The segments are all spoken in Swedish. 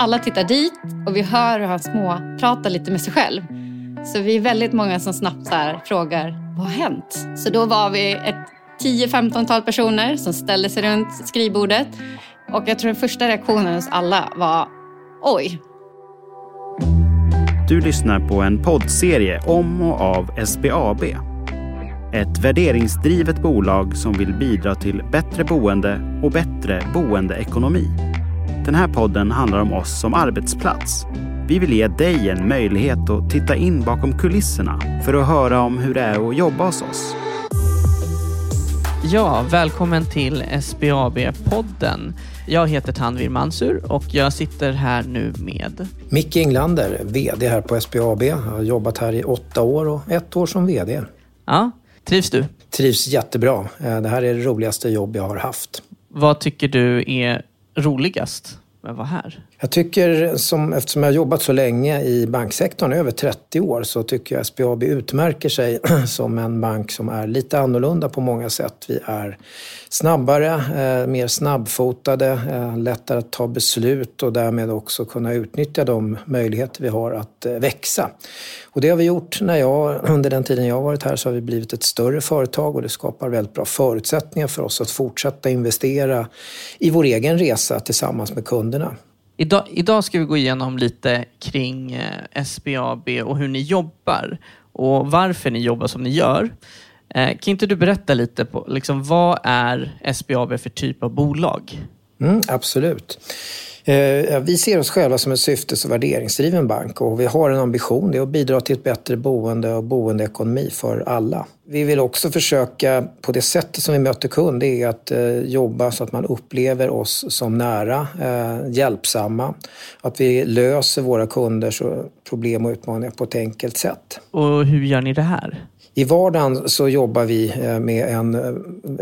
alla tittar dit och vi hör hur han små pratar lite med sig själv. Så vi är väldigt många som snabbt så här frågar, vad har hänt? Så då var vi ett 10-15-tal personer som ställde sig runt skrivbordet. Och jag tror den första reaktionen hos alla var, oj. Du lyssnar på en poddserie om och av SBAB. Ett värderingsdrivet bolag som vill bidra till bättre boende och bättre boendeekonomi. Den här podden handlar om oss som arbetsplats. Vi vill ge dig en möjlighet att titta in bakom kulisserna för att höra om hur det är att jobba hos oss. Ja, välkommen till SBAB-podden. Jag heter Tanvir Mansur och jag sitter här nu med Micke Englander, VD här på SBAB. Jag har jobbat här i åtta år och ett år som VD. Ja, trivs du? Trivs jättebra. Eh, det här är det roligaste jobb jag har haft. Vad tycker du är roligast med att vara här? Jag tycker, som, eftersom jag har jobbat så länge i banksektorn, över 30 år, så tycker jag SBAB utmärker sig som en bank som är lite annorlunda på många sätt. Vi är snabbare, eh, mer snabbfotade, eh, lättare att ta beslut och därmed också kunna utnyttja de möjligheter vi har att eh, växa. Och det har vi gjort när jag, under den tiden jag har varit här så har vi blivit ett större företag och det skapar väldigt bra förutsättningar för oss att fortsätta investera i vår egen resa tillsammans med kunderna. Idag, idag ska vi gå igenom lite kring eh, SBAB och hur ni jobbar och varför ni jobbar som ni gör. Eh, kan inte du berätta lite på liksom, vad är SBAB för typ av bolag? Mm, absolut. Eh, vi ser oss själva som en syftes och värderingsdriven bank och vi har en ambition, det är att bidra till ett bättre boende och boendeekonomi för alla. Vi vill också försöka, på det sättet som vi möter kund, det är att eh, jobba så att man upplever oss som nära, eh, hjälpsamma. Att vi löser våra kunders problem och utmaningar på ett enkelt sätt. Och hur gör ni det här? I vardagen så jobbar vi eh, med en,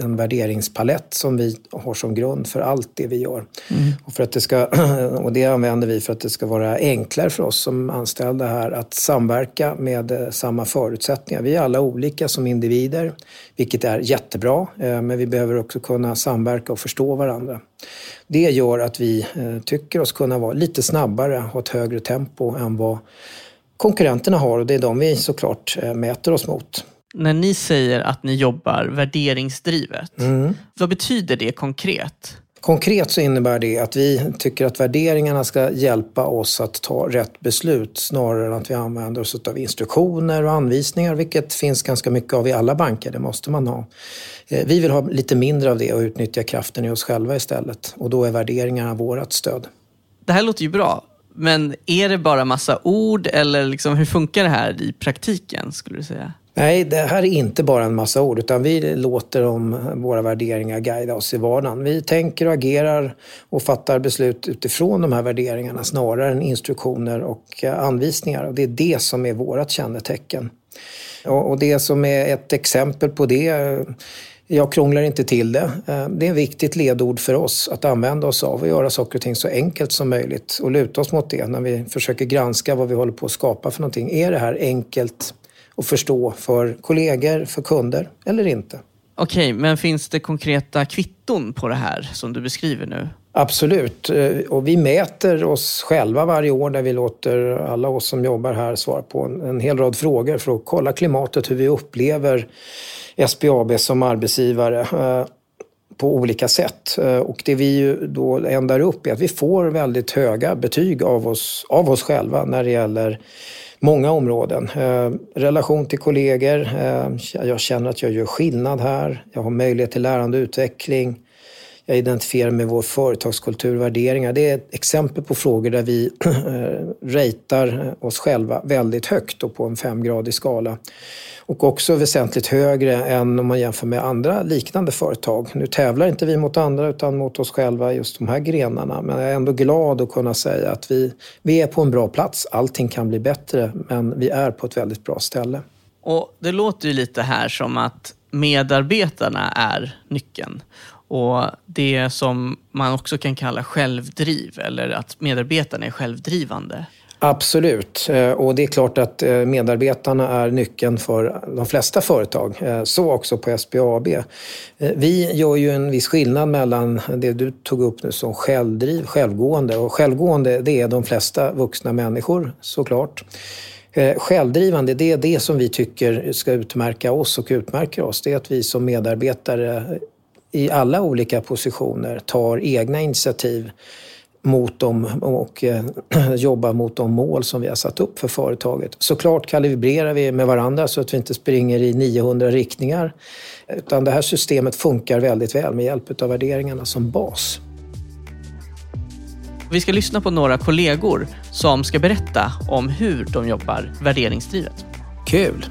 en värderingspalett som vi har som grund för allt det vi gör. Mm. Och, för att det ska, och det använder vi för att det ska vara enklare för oss som anställda här att samverka med eh, samma förutsättningar. Vi är alla olika som individer, vilket är jättebra, eh, men vi behöver också kunna samverka och förstå varandra. Det gör att vi tycker oss kunna vara lite snabbare, ha ett högre tempo än vad konkurrenterna har och det är de vi såklart eh, mäter oss mot. När ni säger att ni jobbar värderingsdrivet, mm. vad betyder det konkret? Konkret så innebär det att vi tycker att värderingarna ska hjälpa oss att ta rätt beslut snarare än att vi använder oss av instruktioner och anvisningar, vilket finns ganska mycket av i alla banker. Det måste man ha. Eh, vi vill ha lite mindre av det och utnyttja kraften i oss själva istället. Och då är värderingarna vårt stöd. Det här låter ju bra. Men är det bara massa ord eller liksom, hur funkar det här i praktiken skulle du säga? Nej, det här är inte bara en massa ord utan vi låter om våra värderingar guida oss i vardagen. Vi tänker och agerar och fattar beslut utifrån de här värderingarna snarare än instruktioner och eh, anvisningar. Och det är det som är vårt kännetecken. Och det som är ett exempel på det eh, jag krånglar inte till det. Eh, det är ett viktigt ledord för oss att använda oss av och göra saker och ting så enkelt som möjligt och luta oss mot det när vi försöker granska vad vi håller på att skapa för någonting. Är det här enkelt att förstå för kollegor, för kunder eller inte? Okej, men finns det konkreta kvitton på det här som du beskriver nu? Absolut. Eh, och vi mäter oss själva varje år där vi låter alla oss som jobbar här svara på en, en hel rad frågor för att kolla klimatet, hur vi upplever SBAB som arbetsgivare eh, på olika sätt. Eh, och det vi ju då ändar upp är att vi får väldigt höga betyg av oss, av oss själva när det gäller många områden. Relation till kollegor, jag känner att jag gör skillnad här, jag har möjlighet till lärande och utveckling. Jag identifierar med vår företagskultur och värderingar. Det är ett exempel på frågor där vi eh, ratear eh, oss själva väldigt högt och på en femgradig skala och också väsentligt högre än om man jämför med andra liknande företag. Nu tävlar inte vi mot andra utan mot oss själva just de här grenarna. Men jag är ändå glad att kunna säga att vi, vi är på en bra plats. Allting kan bli bättre men vi är på ett väldigt bra ställe. Och Det låter ju lite här som att medarbetarna är nyckeln. Och det som man också kan kalla självdriv eller att medarbetarna är självdrivande. Absolut, eh, och det är klart att eh, medarbetarna är nyckeln för de flesta företag. Eh, så också på SBAB. Vi gör ju en viss skillnad mellan det du tog upp nu som självdriv, självgående. Och självgående det är de flesta vuxna människor såklart. Självdrivande, det är det som vi tycker ska utmärka oss och utmärker oss. Det är att vi som medarbetare i alla olika positioner tar egna initiativ mot dem och eh, jobba mot de mål som vi har satt upp för företaget. Såklart kalibrerar vi med varandra så att vi inte springer i 900 riktningar. Utan det här systemet funkar väldigt väl med hjälp av värderingarna som bas. Vi ska lyssna på några kollegor som ska berätta om hur de jobbar värderingsdrivet. Kul!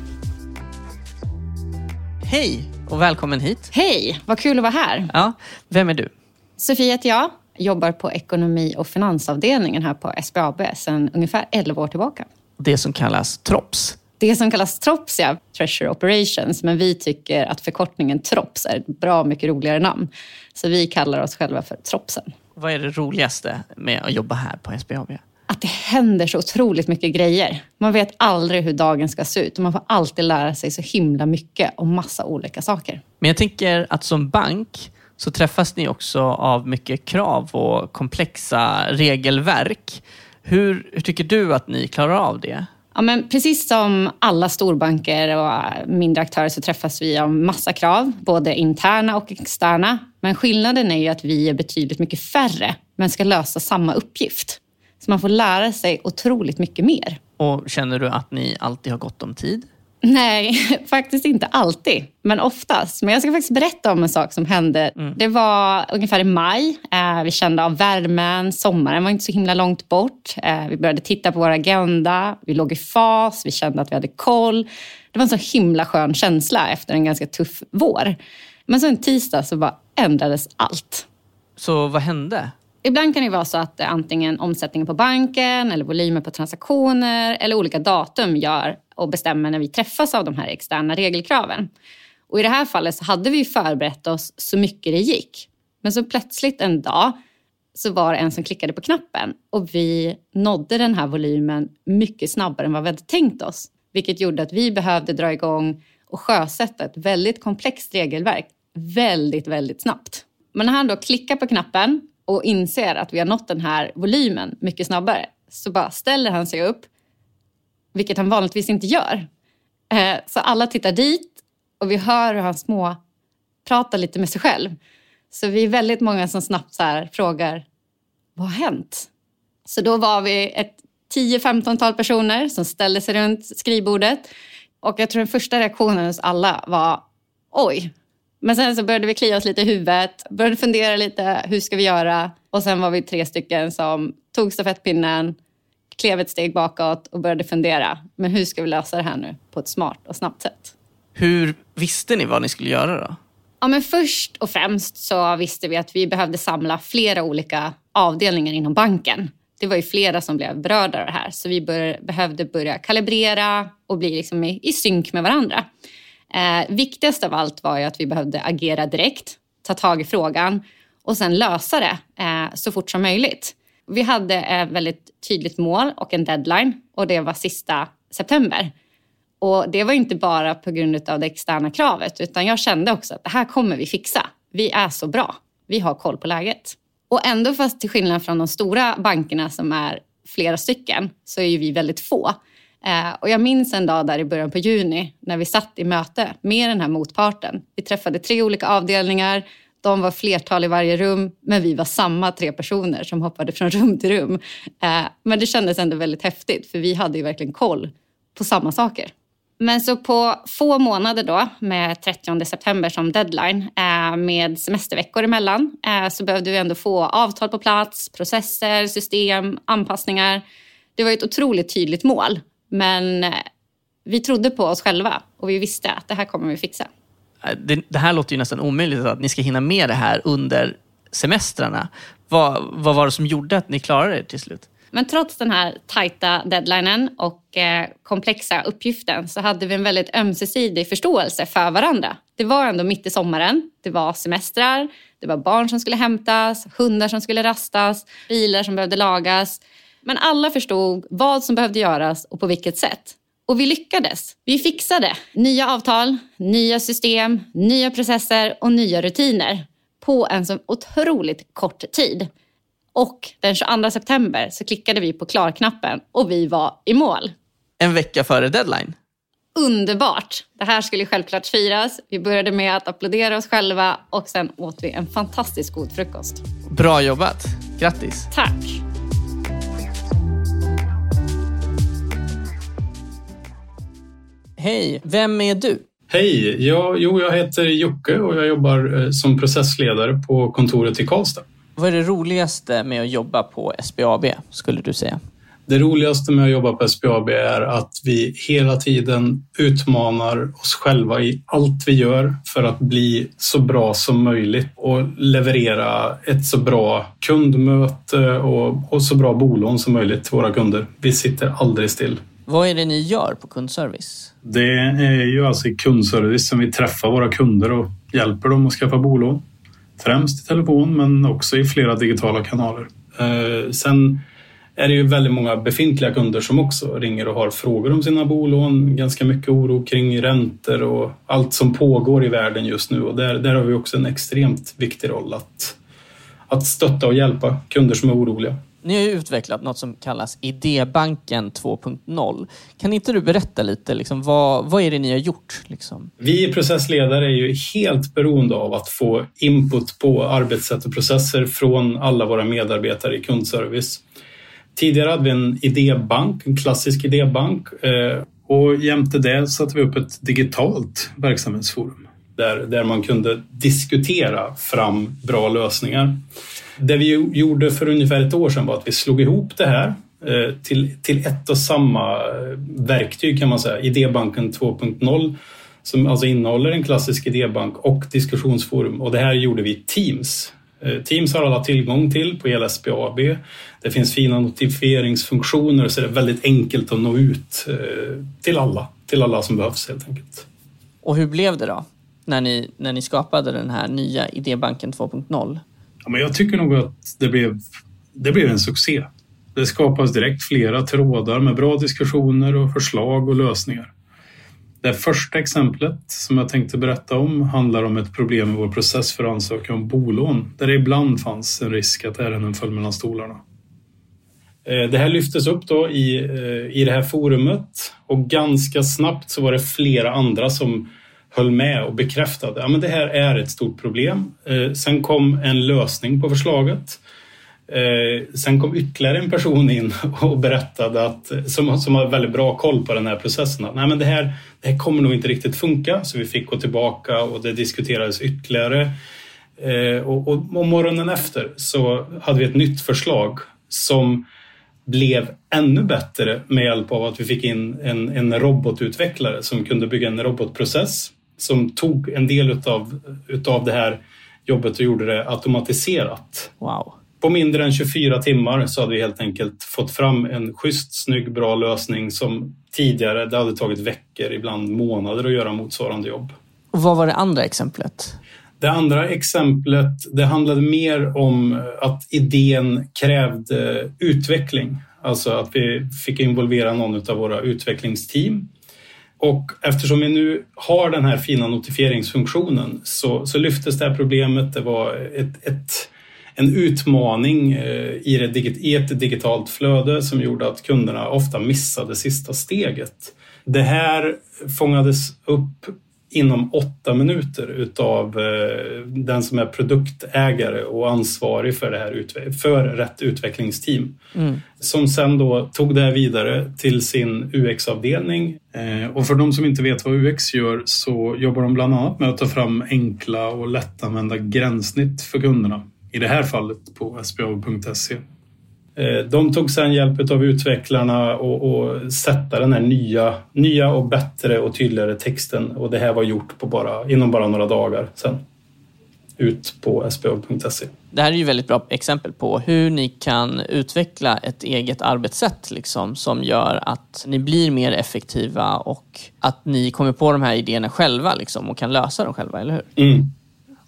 Hej och välkommen hit. Hej, vad kul att vara här. Ja, vem är du? Sofia heter jag jobbar på ekonomi och finansavdelningen här på SBAB sedan ungefär 11 år tillbaka. Det som kallas TROPS? Det som kallas TROPS, ja, Treasure Operations, men vi tycker att förkortningen TROPS är ett bra mycket roligare namn. Så vi kallar oss själva för TROPSen. Vad är det roligaste med att jobba här på SBAB? Att det händer så otroligt mycket grejer. Man vet aldrig hur dagen ska se ut och man får alltid lära sig så himla mycket om massa olika saker. Men jag tänker att som bank så träffas ni också av mycket krav och komplexa regelverk. Hur, hur tycker du att ni klarar av det? Ja, men precis som alla storbanker och mindre aktörer så träffas vi av massa krav, både interna och externa. Men skillnaden är ju att vi är betydligt mycket färre, men ska lösa samma uppgift. Så man får lära sig otroligt mycket mer. Och Känner du att ni alltid har gott om tid? Nej, faktiskt inte alltid, men oftast. Men jag ska faktiskt berätta om en sak som hände. Mm. Det var ungefär i maj. Eh, vi kände av värmen, sommaren var inte så himla långt bort. Eh, vi började titta på vår agenda, vi låg i fas, vi kände att vi hade koll. Det var en så himla skön känsla efter en ganska tuff vår. Men så en tisdag så bara ändrades allt. Så vad hände? Ibland kan det vara så att eh, antingen omsättningen på banken eller volymer på transaktioner eller olika datum gör och bestämmer när vi träffas av de här externa regelkraven. Och I det här fallet så hade vi förberett oss så mycket det gick. Men så plötsligt en dag så var det en som klickade på knappen och vi nådde den här volymen mycket snabbare än vad vi hade tänkt oss. Vilket gjorde att vi behövde dra igång och sjösätta ett väldigt komplext regelverk väldigt, väldigt snabbt. Men när han då klickar på knappen och inser att vi har nått den här volymen mycket snabbare så bara ställer han sig upp, vilket han vanligtvis inte gör. Eh, så alla tittar dit och vi hör hur han små pratar lite med sig själv. Så vi är väldigt många som snabbt så här frågar, vad har hänt? Så då var vi ett 10-15-tal personer som ställde sig runt skrivbordet. Och jag tror den första reaktionen hos alla var, oj, men sen så började vi klia oss lite i huvudet, började fundera lite, hur ska vi göra? Och sen var vi tre stycken som tog stafettpinnen, klev ett steg bakåt och började fundera. Men hur ska vi lösa det här nu på ett smart och snabbt sätt? Hur visste ni vad ni skulle göra då? Ja, men först och främst så visste vi att vi behövde samla flera olika avdelningar inom banken. Det var ju flera som blev berörda av det här, så vi bör, behövde börja kalibrera och bli liksom i, i synk med varandra. Eh, viktigast av allt var ju att vi behövde agera direkt, ta tag i frågan och sen lösa det eh, så fort som möjligt. Vi hade ett väldigt tydligt mål och en deadline och det var sista september. Och det var inte bara på grund av det externa kravet utan jag kände också att det här kommer vi fixa. Vi är så bra. Vi har koll på läget. Och ändå fast till skillnad från de stora bankerna som är flera stycken så är ju vi väldigt få. Eh, och jag minns en dag där i början på juni när vi satt i möte med den här motparten. Vi träffade tre olika avdelningar. De var flertal i varje rum, men vi var samma tre personer som hoppade från rum till rum. Eh, men det kändes ändå väldigt häftigt, för vi hade ju verkligen koll på samma saker. Men så på få månader då, med 30 september som deadline, eh, med semesterveckor emellan, eh, så behövde vi ändå få avtal på plats, processer, system, anpassningar. Det var ett otroligt tydligt mål men eh, vi trodde på oss själva och vi visste att det här kommer vi fixa. Äh, det, det här låter ju nästan omöjligt att ni ska hinna med det här under semestrarna. Vad, vad var det som gjorde att ni klarade det till slut? Men trots den här tajta deadlinen och eh, komplexa uppgiften så hade vi en väldigt ömsesidig förståelse för varandra. Det var ändå mitt i sommaren, det var semestrar, det var barn som skulle hämtas, hundar som skulle rastas, bilar som behövde lagas. Men alla förstod vad som behövde göras och på vilket sätt. Och vi lyckades. Vi fixade nya avtal, nya system, nya processer och nya rutiner på en så otroligt kort tid. Och den 22 september så klickade vi på klarknappen och vi var i mål. En vecka före deadline. Underbart! Det här skulle självklart firas. Vi började med att applådera oss själva och sen åt vi en fantastiskt god frukost. Bra jobbat. Grattis. Tack! Hej, vem är du? Hej, ja, jo, jag heter Jocke och jag jobbar eh, som processledare på kontoret i Karlstad. Vad är det roligaste med att jobba på SBAB, skulle du säga? Det roligaste med att jobba på SBAB är att vi hela tiden utmanar oss själva i allt vi gör för att bli så bra som möjligt och leverera ett så bra kundmöte och, och så bra bolån som möjligt till våra kunder. Vi sitter aldrig still. Vad är det ni gör på kundservice? Det är ju alltså i kundservice som vi träffar våra kunder och hjälper dem att skaffa bolån. Främst i telefon men också i flera digitala kanaler. Eh, sen är det ju väldigt många befintliga kunder som också ringer och har frågor om sina bolån. Ganska mycket oro kring räntor och allt som pågår i världen just nu och där, där har vi också en extremt viktig roll att, att stötta och hjälpa kunder som är oroliga. Ni har ju utvecklat något som kallas Idébanken 2.0. Kan inte du berätta lite, liksom, vad, vad är det ni har gjort? Liksom? Vi processledare är ju helt beroende av att få input på arbetssätt och processer från alla våra medarbetare i kundservice. Tidigare hade vi en idébank, en klassisk idébank eh, och jämte det satte vi upp ett digitalt verksamhetsforum där, där man kunde diskutera fram bra lösningar. Det vi gjorde för ungefär ett år sedan var att vi slog ihop det här eh, till, till ett och samma eh, verktyg kan man säga, Idébanken 2.0 som alltså innehåller en klassisk idébank och diskussionsforum och det här gjorde vi i Teams. Eh, Teams har alla tillgång till på hela SBAB. Det finns fina notifieringsfunktioner så det är väldigt enkelt att nå ut till alla, till alla som behövs helt enkelt. Och hur blev det då? När ni, när ni skapade den här nya Idébanken 2.0? Ja, men jag tycker nog att det blev, det blev en succé. Det skapas direkt flera trådar med bra diskussioner och förslag och lösningar. Det första exemplet som jag tänkte berätta om handlar om ett problem i vår process för att ansöka om bolån där det ibland fanns en risk att ärenden föll mellan stolarna. Eh, det här lyftes upp då i, eh, i det här forumet och ganska snabbt så var det flera andra som höll med och bekräftade att ja, det här är ett stort problem. Eh, sen kom en lösning på förslaget. Eh, sen kom ytterligare en person in och berättade att, som, som har väldigt bra koll på den här processen att Nej, men det, här, det här kommer nog inte riktigt funka. Så vi fick gå tillbaka och det diskuterades ytterligare. Eh, och, och, och morgonen efter så hade vi ett nytt förslag som blev ännu bättre med hjälp av att vi fick in en, en robotutvecklare som kunde bygga en robotprocess som tog en del utav, utav det här jobbet och gjorde det automatiserat. Wow. På mindre än 24 timmar så hade vi helt enkelt fått fram en schysst, snygg, bra lösning som tidigare det hade tagit veckor, ibland månader att göra motsvarande jobb. Och vad var det andra exemplet? Det andra exemplet det handlade mer om att idén krävde utveckling. Alltså att vi fick involvera någon av våra utvecklingsteam och eftersom vi nu har den här fina notifieringsfunktionen så, så lyftes det här problemet. Det var ett, ett, en utmaning eh, i, i ett digitalt flöde som gjorde att kunderna ofta missade sista steget. Det här fångades upp inom åtta minuter utav eh, den som är produktägare och ansvarig för, det här, för rätt utvecklingsteam. Mm. Som sen då tog det här vidare till sin UX-avdelning. Eh, och för de som inte vet vad UX gör så jobbar de bland annat med att ta fram enkla och lättanvända gränssnitt för kunderna. I det här fallet på sba.se. Eh, de tog sedan hjälp av utvecklarna och, och sätta den här nya, nya och bättre och tydligare texten och det här var gjort på bara, inom bara några dagar sen ut på sbo.se. Det här är ju väldigt bra exempel på hur ni kan utveckla ett eget arbetssätt liksom, som gör att ni blir mer effektiva och att ni kommer på de här idéerna själva liksom, och kan lösa dem själva, eller hur? Mm.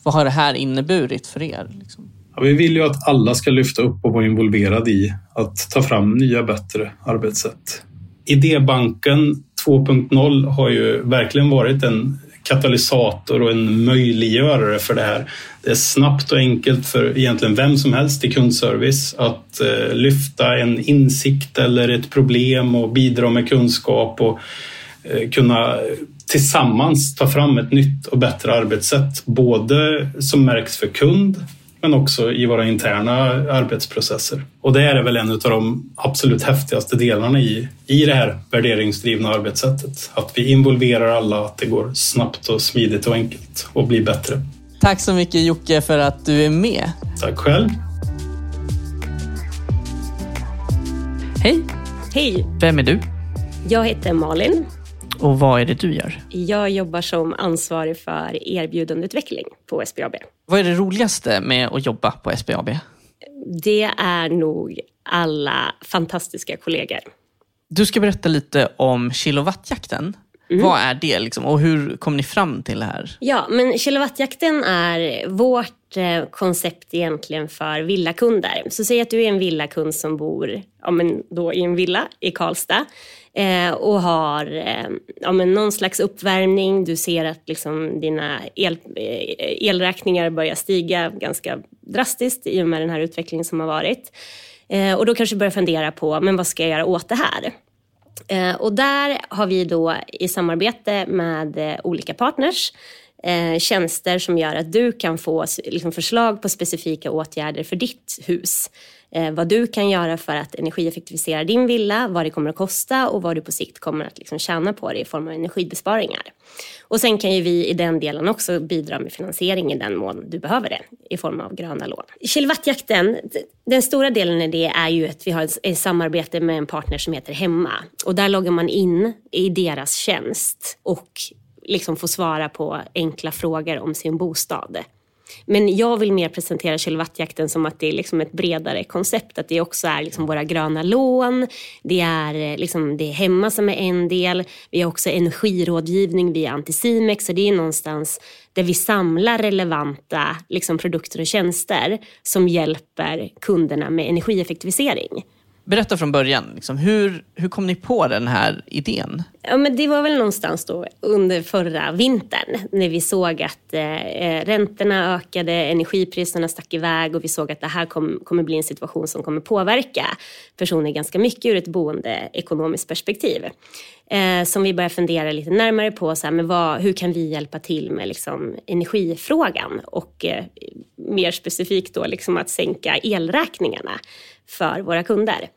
Vad har det här inneburit för er? Liksom? Ja, vi vill ju att alla ska lyfta upp och vara involverade i att ta fram nya bättre arbetssätt. Idébanken 2.0 har ju verkligen varit en katalysator och en möjliggörare för det här. Det är snabbt och enkelt för egentligen vem som helst i kundservice att eh, lyfta en insikt eller ett problem och bidra med kunskap och eh, kunna tillsammans ta fram ett nytt och bättre arbetssätt. Både som märks för kund men också i våra interna arbetsprocesser. Och det är väl en av de absolut häftigaste delarna i, i det här värderingsdrivna arbetssättet. Att vi involverar alla, att det går snabbt och smidigt och enkelt och blir bättre. Tack så mycket Jocke för att du är med. Tack själv. Hej! Hej! Vem är du? Jag heter Malin. Och vad är det du gör? Jag jobbar som ansvarig för erbjudandeutveckling på SBAB. Vad är det roligaste med att jobba på SBAB? Det är nog alla fantastiska kollegor. Du ska berätta lite om kilowattjakten. Mm. Vad är det liksom? och hur kom ni fram till det här? Ja, men kilowattjakten är vårt eh, koncept egentligen för villakunder. Så säg att du är en villakund som bor ja, men då i en villa i Karlstad eh, och har eh, ja, men någon slags uppvärmning. Du ser att liksom dina el, eh, elräkningar börjar stiga ganska drastiskt i och med den här utvecklingen som har varit. Eh, och då kanske du börjar fundera på, men vad ska jag göra åt det här? Eh, och där har vi då i samarbete med eh, olika partners eh, tjänster som gör att du kan få liksom, förslag på specifika åtgärder för ditt hus. Eh, vad du kan göra för att energieffektivisera din villa, vad det kommer att kosta och vad du på sikt kommer att liksom, tjäna på det i form av energibesparingar. Och sen kan ju vi i den delen också bidra med finansiering i den mån du behöver det i form av gröna lån. Kilowattjakten, den stora delen i det är ju att vi har ett samarbete med en partner som heter Hemma och där loggar man in i deras tjänst och liksom få svara på enkla frågor om sin bostad. Men jag vill mer presentera kilowattjakten som att det är liksom ett bredare koncept. Att det också är liksom våra gröna lån, det är, eh, liksom, det är hemma som är en del. Vi har också energirådgivning via Anticimex. Så det är någonstans där vi samlar relevanta liksom, produkter och tjänster som hjälper kunderna med energieffektivisering. Berätta från början, liksom, hur, hur kom ni på den här idén? Ja, men det var väl någonstans då under förra vintern när vi såg att eh, eh, räntorna ökade, energipriserna stack iväg och vi såg att det här kom, kommer bli en situation som kommer påverka personer ganska mycket ur ett boendeekonomiskt perspektiv. Eh, som vi började fundera lite närmare på, så här, men vad, hur kan vi hjälpa till med liksom, energifrågan och eh, mer specifikt då liksom att sänka elräkningarna för våra kunder.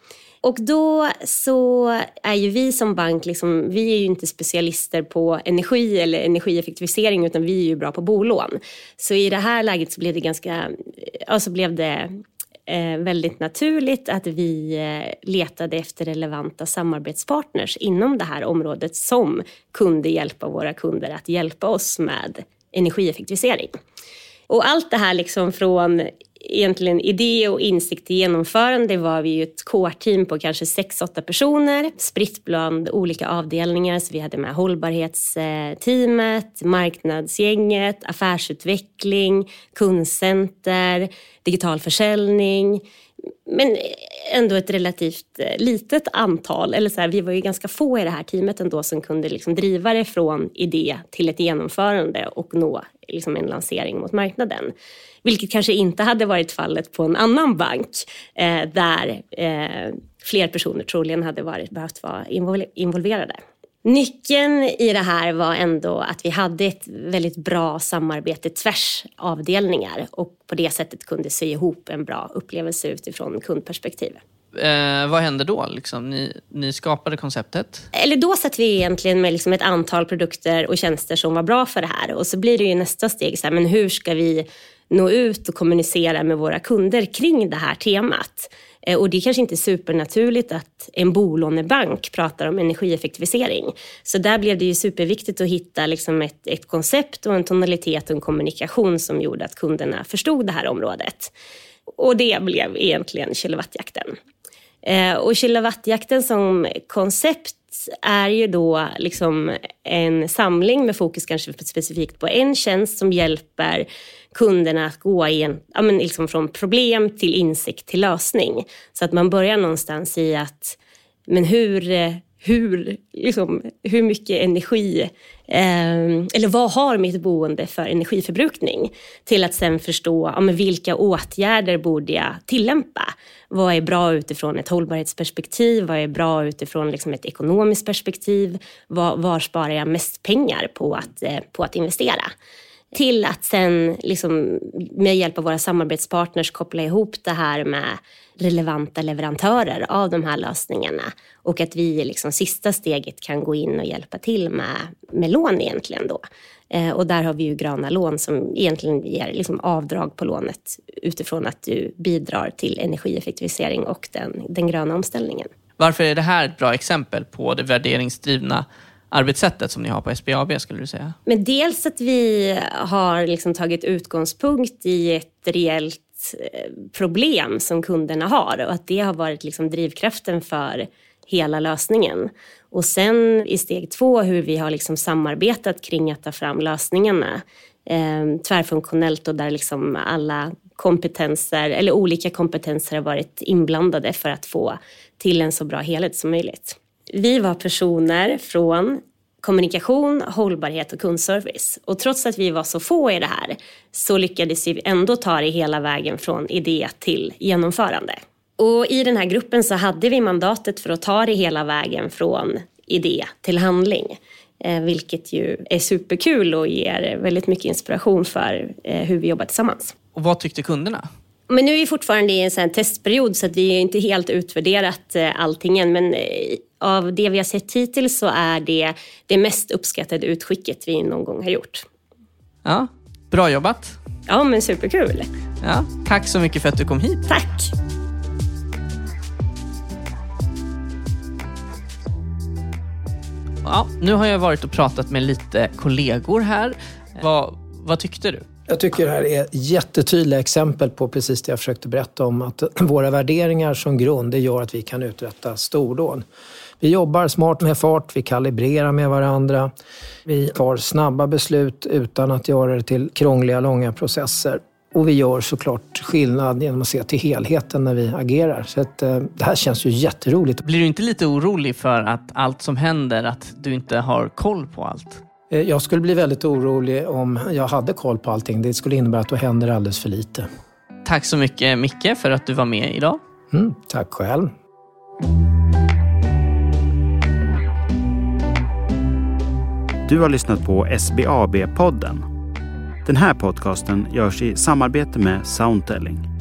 Och då så är ju vi som bank, liksom, vi är ju inte specialister på energi eller energieffektivisering utan vi är ju bra på bolån. Så i det här läget så blev det ganska, alltså blev det eh, väldigt naturligt att vi eh, letade efter relevanta samarbetspartners inom det här området som kunde hjälpa våra kunder att hjälpa oss med energieffektivisering. Och allt det här liksom från egentligen idé och insikt till genomförande var vi ju ett core-team på kanske 6-8 personer spritt bland olika avdelningar. Så vi hade med hållbarhetsteamet, marknadsgänget, affärsutveckling, kundcenter, digital försäljning. Men ändå ett relativt eh, litet antal, eller så här, vi var ju ganska få i det här teamet ändå som kunde liksom driva det från idé till ett genomförande och nå liksom en lansering mot marknaden. Vilket kanske inte hade varit fallet på en annan bank eh, där eh, fler personer troligen hade varit, behövt vara involverade. Nyckeln i det här var ändå att vi hade ett väldigt bra samarbete tvärs avdelningar och på det sättet kunde sy ihop en bra upplevelse utifrån kundperspektiv. Eh, vad hände då? Liksom, ni, ni skapade konceptet? Eller då satt vi egentligen med liksom ett antal produkter och tjänster som var bra för det här. Och så blir det ju nästa steg, så här, men hur ska vi nå ut och kommunicera med våra kunder kring det här temat? Eh, och det är kanske inte supernaturligt att en bolånebank pratar om energieffektivisering. Så där blev det ju superviktigt att hitta liksom ett, ett koncept och en tonalitet och en kommunikation som gjorde att kunderna förstod det här området. Och det blev egentligen kilowattjakten. Eh, och kilowattjakten som koncept är ju då liksom en samling med fokus kanske specifikt på en tjänst som hjälper kunderna att gå igen, ja, men liksom från problem till insikt till lösning. Så att man börjar någonstans i att men hur, eh, hur, liksom, hur mycket energi, Ehm, eller vad har mitt boende för energiförbrukning? Till att sen förstå ja, men vilka åtgärder borde jag tillämpa? Vad är bra utifrån ett hållbarhetsperspektiv? Vad är bra utifrån liksom ett ekonomiskt perspektiv? Var, var sparar jag mest pengar på att, eh, på att investera? Till att sen liksom, med hjälp av våra samarbetspartners koppla ihop det här med relevanta leverantörer av de här lösningarna. Och att vi i liksom sista steget kan gå in och hjälpa till med, med lån egentligen då. Eh, och där har vi ju gröna lån som egentligen ger liksom avdrag på lånet utifrån att du bidrar till energieffektivisering och den, den gröna omställningen. Varför är det här ett bra exempel på det värderingsdrivna arbetssättet som ni har på SBAB skulle du säga? Men dels att vi har liksom tagit utgångspunkt i ett reellt eh, problem som kunderna har och att det har varit liksom drivkraften för hela lösningen. Och sen i steg två hur vi har liksom samarbetat kring att ta fram lösningarna eh, tvärfunktionellt och där liksom alla kompetenser eller olika kompetenser har varit inblandade för att få till en så bra helhet som möjligt. Vi var personer från kommunikation, hållbarhet och kundservice. Och trots att vi var så få i det här så lyckades vi ändå ta det hela vägen från idé till genomförande. Och i den här gruppen så hade vi mandatet för att ta det hela vägen från idé till handling. Eh, vilket ju är superkul och ger väldigt mycket inspiration för eh, hur vi jobbar tillsammans. Och vad tyckte kunderna? Men nu är vi fortfarande i en sån testperiod så att vi är inte helt utvärderat eh, allting än. Men av det vi har sett hittills så är det det mest uppskattade utskicket vi någon gång har gjort. Ja, bra jobbat. Ja, men superkul. Ja, tack så mycket för att du kom hit. Tack. Ja, nu har jag varit och pratat med lite kollegor här. Vad, vad tyckte du? Jag tycker det här är jättetydliga exempel på precis det jag försökte berätta om. Att våra värderingar som grund, det gör att vi kan uträtta stordåd. Vi jobbar smart med fart, vi kalibrerar med varandra. Vi tar snabba beslut utan att göra det till krångliga, långa processer. Och vi gör såklart skillnad genom att se till helheten när vi agerar. Så att, eh, det här känns ju jätteroligt. Blir du inte lite orolig för att allt som händer, att du inte har koll på allt? Eh, jag skulle bli väldigt orolig om jag hade koll på allting. Det skulle innebära att då händer alldeles för lite. Tack så mycket Micke för att du var med idag. Mm, tack själv. Du har lyssnat på SBAB-podden. Den här podcasten görs i samarbete med Soundtelling.